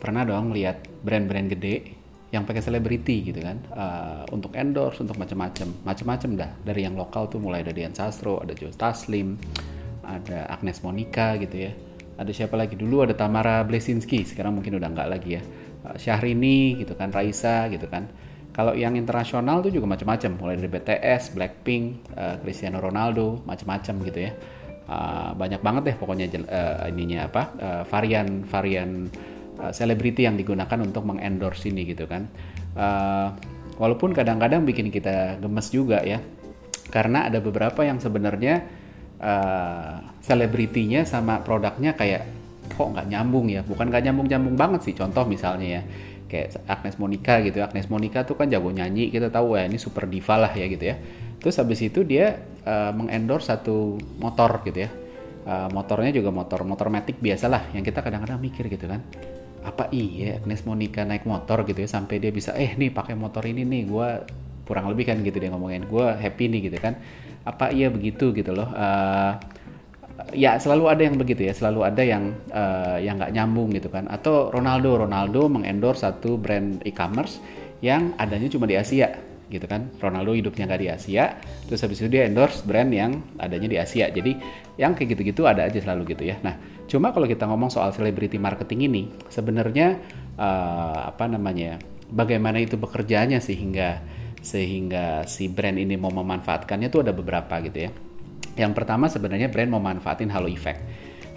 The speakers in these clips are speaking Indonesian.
Pernah dong lihat brand-brand gede yang pakai selebriti gitu kan? Uh, untuk endorse untuk macam-macam. Macam-macam dah. Dari yang lokal tuh mulai dari Dian Sastro ada Joe Taslim ada Agnes Monica gitu ya. Ada siapa lagi? Dulu ada Tamara Blesinski sekarang mungkin udah nggak lagi ya. Uh, Syahrini gitu kan Raisa gitu kan. Kalau yang internasional tuh juga macam-macam. Mulai dari BTS Blackpink uh, Cristiano Ronaldo macam-macam gitu ya. Uh, banyak banget deh pokoknya uh, ininya apa? Uh, varian varian selebriti uh, yang digunakan untuk mengendorse ini gitu kan. Uh, walaupun kadang-kadang bikin kita gemes juga ya, karena ada beberapa yang sebenarnya uh, selebritinya sama produknya kayak kok nggak nyambung ya, bukan nggak nyambung-nyambung banget sih. Contoh misalnya ya, kayak Agnes Monica gitu. Agnes Monica tuh kan jago nyanyi, kita tahu ya ini super diva lah ya gitu ya. Terus habis itu dia uh, mengendorse satu motor gitu ya. Uh, motornya juga motor motor matic biasa lah yang kita kadang-kadang mikir gitu kan apa iya Agnes Monica naik motor gitu ya sampai dia bisa eh nih pakai motor ini nih gue kurang lebih kan gitu dia ngomongin. Gue happy nih gitu kan. Apa iya begitu gitu loh uh, ya selalu ada yang begitu ya selalu ada yang uh, yang nggak nyambung gitu kan. Atau Ronaldo Ronaldo mengendorse satu brand e-commerce yang adanya cuma di Asia gitu kan. Ronaldo hidupnya nggak di Asia terus habis itu dia endorse brand yang adanya di Asia. Jadi yang kayak gitu-gitu ada aja selalu gitu ya. Nah cuma kalau kita ngomong soal celebrity marketing ini sebenarnya uh, apa namanya bagaimana itu bekerjanya sehingga sehingga si brand ini mau memanfaatkannya tuh ada beberapa gitu ya. Yang pertama sebenarnya brand mau manfaatin halo effect.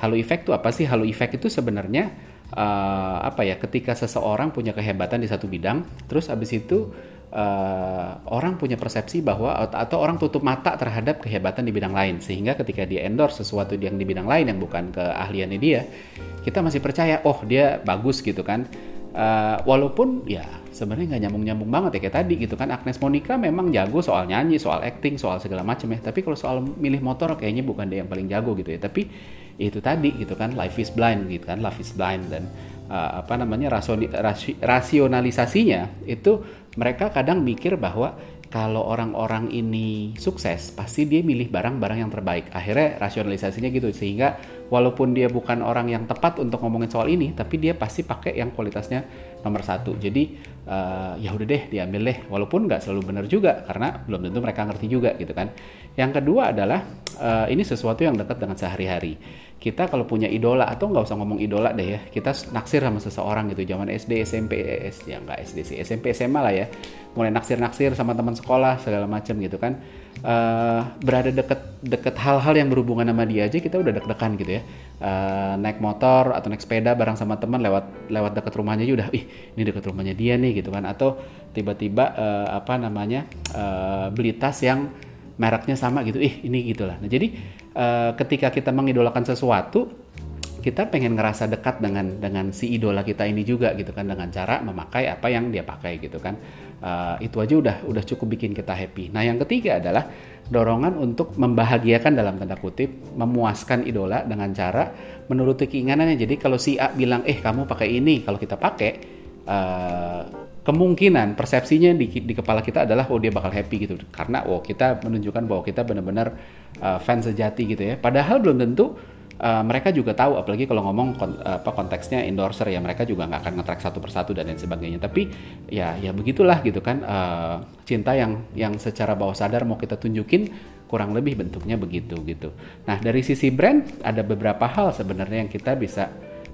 Halo effect itu apa sih? Halo effect itu sebenarnya uh, apa ya ketika seseorang punya kehebatan di satu bidang terus abis itu uh, orang punya persepsi bahwa atau orang tutup mata terhadap kehebatan di bidang lain. Sehingga ketika dia endorse sesuatu yang di bidang lain yang bukan keahliannya dia kita masih percaya oh dia bagus gitu kan. Uh, walaupun ya sebenarnya nggak nyambung nyambung banget ya kayak tadi gitu kan. Agnes Monica memang jago soal nyanyi soal acting soal segala macam ya. Tapi kalau soal milih motor kayaknya bukan dia yang paling jago gitu ya. Tapi itu tadi gitu kan life is blind gitu kan. Life is blind dan uh, apa namanya rasoni, rasi, rasionalisasinya itu mereka kadang mikir bahwa kalau orang-orang ini sukses pasti dia milih barang-barang yang terbaik. Akhirnya rasionalisasinya gitu sehingga walaupun dia bukan orang yang tepat untuk ngomongin soal ini tapi dia pasti pakai yang kualitasnya nomor satu. Jadi uh, ya udah deh diambil deh. Walaupun nggak selalu benar juga karena belum tentu mereka ngerti juga gitu kan. Yang kedua adalah uh, ini sesuatu yang dekat dengan sehari-hari kita kalau punya idola atau nggak usah ngomong idola deh ya kita naksir sama seseorang gitu. Zaman SD SMP S ya nggak SD sih SMP SMA lah ya. Mulai naksir naksir sama teman sekolah segala macam gitu kan. Uh, berada deket deket hal-hal yang berhubungan sama dia aja kita udah deg-degan gitu ya. Uh, naik motor atau naik sepeda bareng sama teman lewat lewat deket rumahnya aja udah ih ini deket rumahnya dia nih gitu kan. Atau tiba-tiba uh, apa namanya uh, beli tas yang mereknya sama gitu ih ini gitulah nah jadi uh, ketika kita mengidolakan sesuatu kita pengen ngerasa dekat dengan dengan si idola kita ini juga gitu kan dengan cara memakai apa yang dia pakai gitu kan. Uh, itu aja udah udah cukup bikin kita happy. Nah yang ketiga adalah dorongan untuk membahagiakan dalam tanda kutip memuaskan idola dengan cara menuruti keinginannya. Jadi kalau si A bilang eh kamu pakai ini kalau kita pakai uh, kemungkinan persepsinya di, di kepala kita adalah oh dia bakal happy gitu. Karena oh kita menunjukkan bahwa kita benar-benar uh, fans sejati gitu ya. Padahal belum tentu uh, mereka juga tahu. Apalagi kalau ngomong kon, apa konteksnya endorser ya. Mereka juga nggak akan ngetrack satu persatu dan lain sebagainya. Tapi ya ya begitulah gitu kan. Uh, cinta yang yang secara bawah sadar mau kita tunjukin kurang lebih bentuknya begitu gitu. Nah dari sisi brand ada beberapa hal sebenarnya yang kita bisa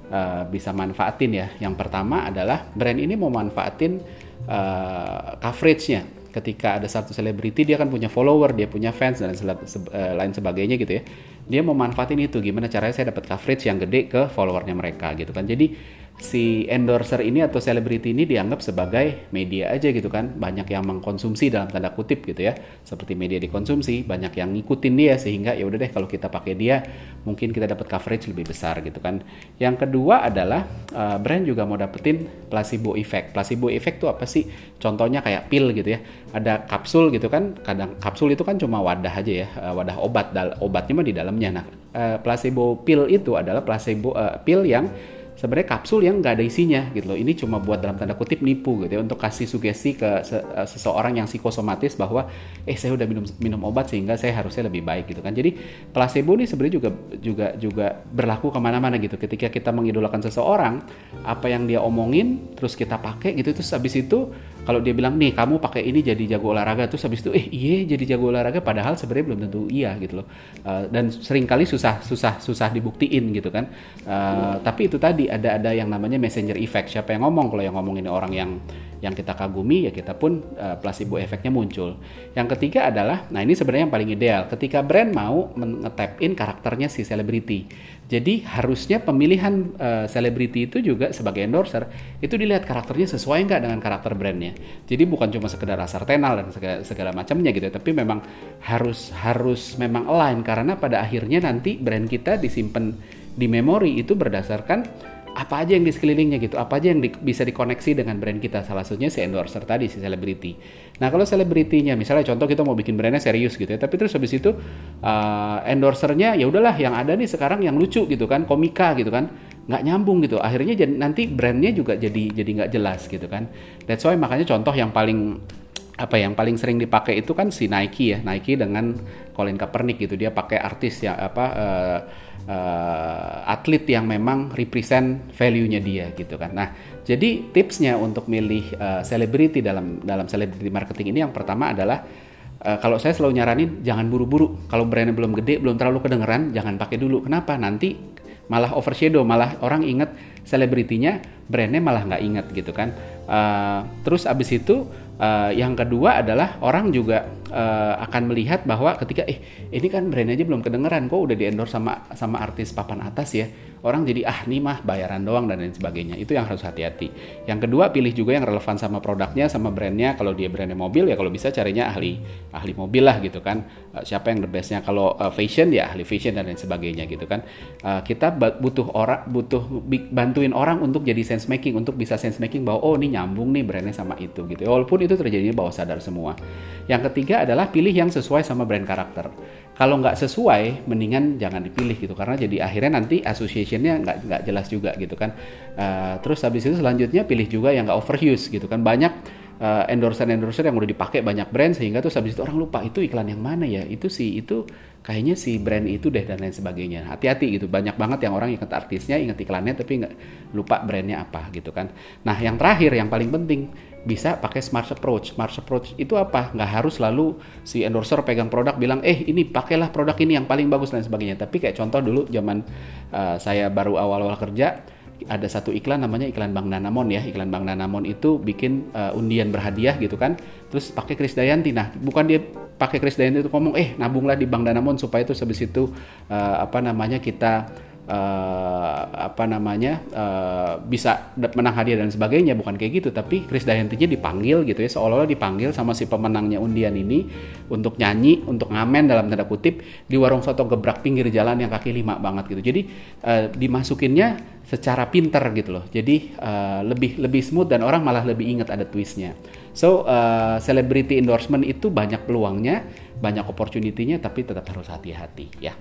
uh, bisa manfaatin ya. Yang pertama adalah brand ini mau manfaatin uh, coveragenya. Ketika ada satu selebriti dia kan punya follower, dia punya fans dan uh, lain sebagainya gitu ya. Dia mau manfaatin itu gimana caranya saya dapat coverage yang gede ke followernya mereka gitu kan. Jadi si endorser ini atau selebriti ini dianggap sebagai media aja gitu kan. Banyak yang mengkonsumsi dalam tanda kutip gitu ya. Seperti media dikonsumsi banyak yang ngikutin dia sehingga ya udah deh kalau kita pakai dia mungkin kita dapat coverage lebih besar gitu kan. Yang kedua adalah uh, brand juga mau dapetin placebo effect. Placebo effect tuh apa sih? Contohnya kayak pil gitu ya. Ada kapsul gitu kan. Kadang kapsul itu kan cuma wadah aja ya uh, wadah obat obatnya mah di dalamnya. Nah uh, placebo pil itu adalah placebo uh, pil yang sebenarnya kapsul yang nggak ada isinya gitu loh. Ini cuma buat dalam tanda kutip nipu gitu ya untuk kasih sugesti ke se uh, seseorang yang psikosomatis bahwa eh saya udah minum minum obat sehingga saya harusnya lebih baik gitu kan. Jadi placebo ini sebenarnya juga juga juga berlaku ke mana-mana gitu. Ketika kita mengidolakan seseorang, apa yang dia omongin terus kita pakai gitu terus habis itu kalau dia bilang nih kamu pakai ini jadi jago olahraga. Terus habis itu eh iya jadi jago olahraga. Padahal sebenarnya belum tentu iya gitu loh. Uh, dan sering kali susah susah susah dibuktiin gitu kan. Uh, tapi itu tadi ada ada yang namanya messenger effect. Siapa yang ngomong? Kalau yang ngomong ini orang yang yang kita kagumi ya kita pun uh, placebo efeknya muncul. Yang ketiga adalah, nah ini sebenarnya yang paling ideal, ketika brand mau ngetap in karakternya si selebriti. Jadi harusnya pemilihan selebriti uh, itu juga sebagai endorser itu dilihat karakternya sesuai nggak dengan karakter brandnya. Jadi bukan cuma sekedar asar tenal dan segala, segala macamnya gitu, tapi memang harus harus memang align karena pada akhirnya nanti brand kita disimpan di memori itu berdasarkan apa aja yang di sekelilingnya gitu, apa aja yang di, bisa dikoneksi dengan brand kita. Salah satunya si endorser tadi, si selebriti. Nah kalau selebritinya, misalnya contoh kita mau bikin brandnya serius gitu ya, tapi terus habis itu uh, endorsernya ya udahlah yang ada nih sekarang yang lucu gitu kan, komika gitu kan, nggak nyambung gitu. Akhirnya jadi, nanti brandnya juga jadi jadi nggak jelas gitu kan. That's why makanya contoh yang paling apa yang paling sering dipakai itu kan si Nike ya Nike dengan Colin Kaepernick gitu. Dia pakai artis yang apa uh, uh, atlet yang memang represent value-nya dia gitu kan. Nah jadi tipsnya untuk milih selebriti uh, dalam dalam celebrity marketing ini yang pertama adalah uh, kalau saya selalu nyaranin jangan buru-buru. Kalau brandnya belum gede belum terlalu kedengeran jangan pakai dulu. Kenapa? Nanti malah overshadow malah orang inget selebritinya brandnya malah nggak inget gitu kan. Uh, terus abis itu Uh, yang kedua adalah orang juga uh, akan melihat bahwa ketika eh ini kan brand aja belum kedengeran kok udah di endorse sama sama artis papan atas ya orang jadi ah nih mah bayaran doang dan lain sebagainya. Itu yang harus hati-hati. Yang kedua pilih juga yang relevan sama produknya sama brandnya. Kalau dia brandnya mobil ya kalau bisa carinya ahli ahli mobil lah gitu kan. Uh, siapa yang the bestnya? Kalau uh, fashion ya ahli fashion dan lain sebagainya gitu kan. Uh, kita butuh orang butuh bantuin orang untuk jadi sense making untuk bisa sense making bahwa oh ini nyambung nih brandnya sama itu gitu walaupun itu terjadi bawah sadar semua. Yang ketiga adalah pilih yang sesuai sama brand karakter kalau nggak sesuai mendingan jangan dipilih gitu. Karena jadi akhirnya nanti associationnya nggak nggak jelas juga gitu kan. Uh, terus habis itu selanjutnya pilih juga yang nggak overuse gitu kan. Banyak uh, eh, endorser endorser yang udah dipakai banyak brand sehingga tuh habis itu orang lupa itu iklan yang mana ya itu sih itu kayaknya si brand itu deh dan lain sebagainya hati-hati gitu banyak banget yang orang inget artisnya inget iklannya tapi nggak lupa brandnya apa gitu kan nah yang terakhir yang paling penting bisa pakai smart approach. Smart approach itu apa? Nggak harus lalu si endorser pegang produk bilang, eh ini pakailah produk ini yang paling bagus dan sebagainya. Tapi kayak contoh dulu zaman uh, saya baru awal-awal kerja, ada satu iklan namanya iklan Bang Danamon ya. Iklan Bang Danamon itu bikin uh, undian berhadiah gitu kan. Terus pakai Kris Dayanti. Nah, bukan dia pakai Kris Dayanti itu ngomong, eh nabunglah di Bang Danamon supaya itu habis itu uh, apa namanya kita uh, apa namanya uh, bisa menang hadiah dan sebagainya bukan kayak gitu tapi Chris Dayantinya dipanggil gitu ya seolah-olah dipanggil sama si pemenangnya undian ini untuk nyanyi untuk ngamen dalam tanda kutip di warung soto gebrak pinggir jalan yang kaki lima banget gitu jadi uh, dimasukinnya secara pinter gitu loh. Jadi uh, lebih lebih smooth dan orang malah lebih ingat ada twistnya. So uh, celebrity endorsement itu banyak peluangnya banyak opportunity-nya tapi tetap harus hati-hati ya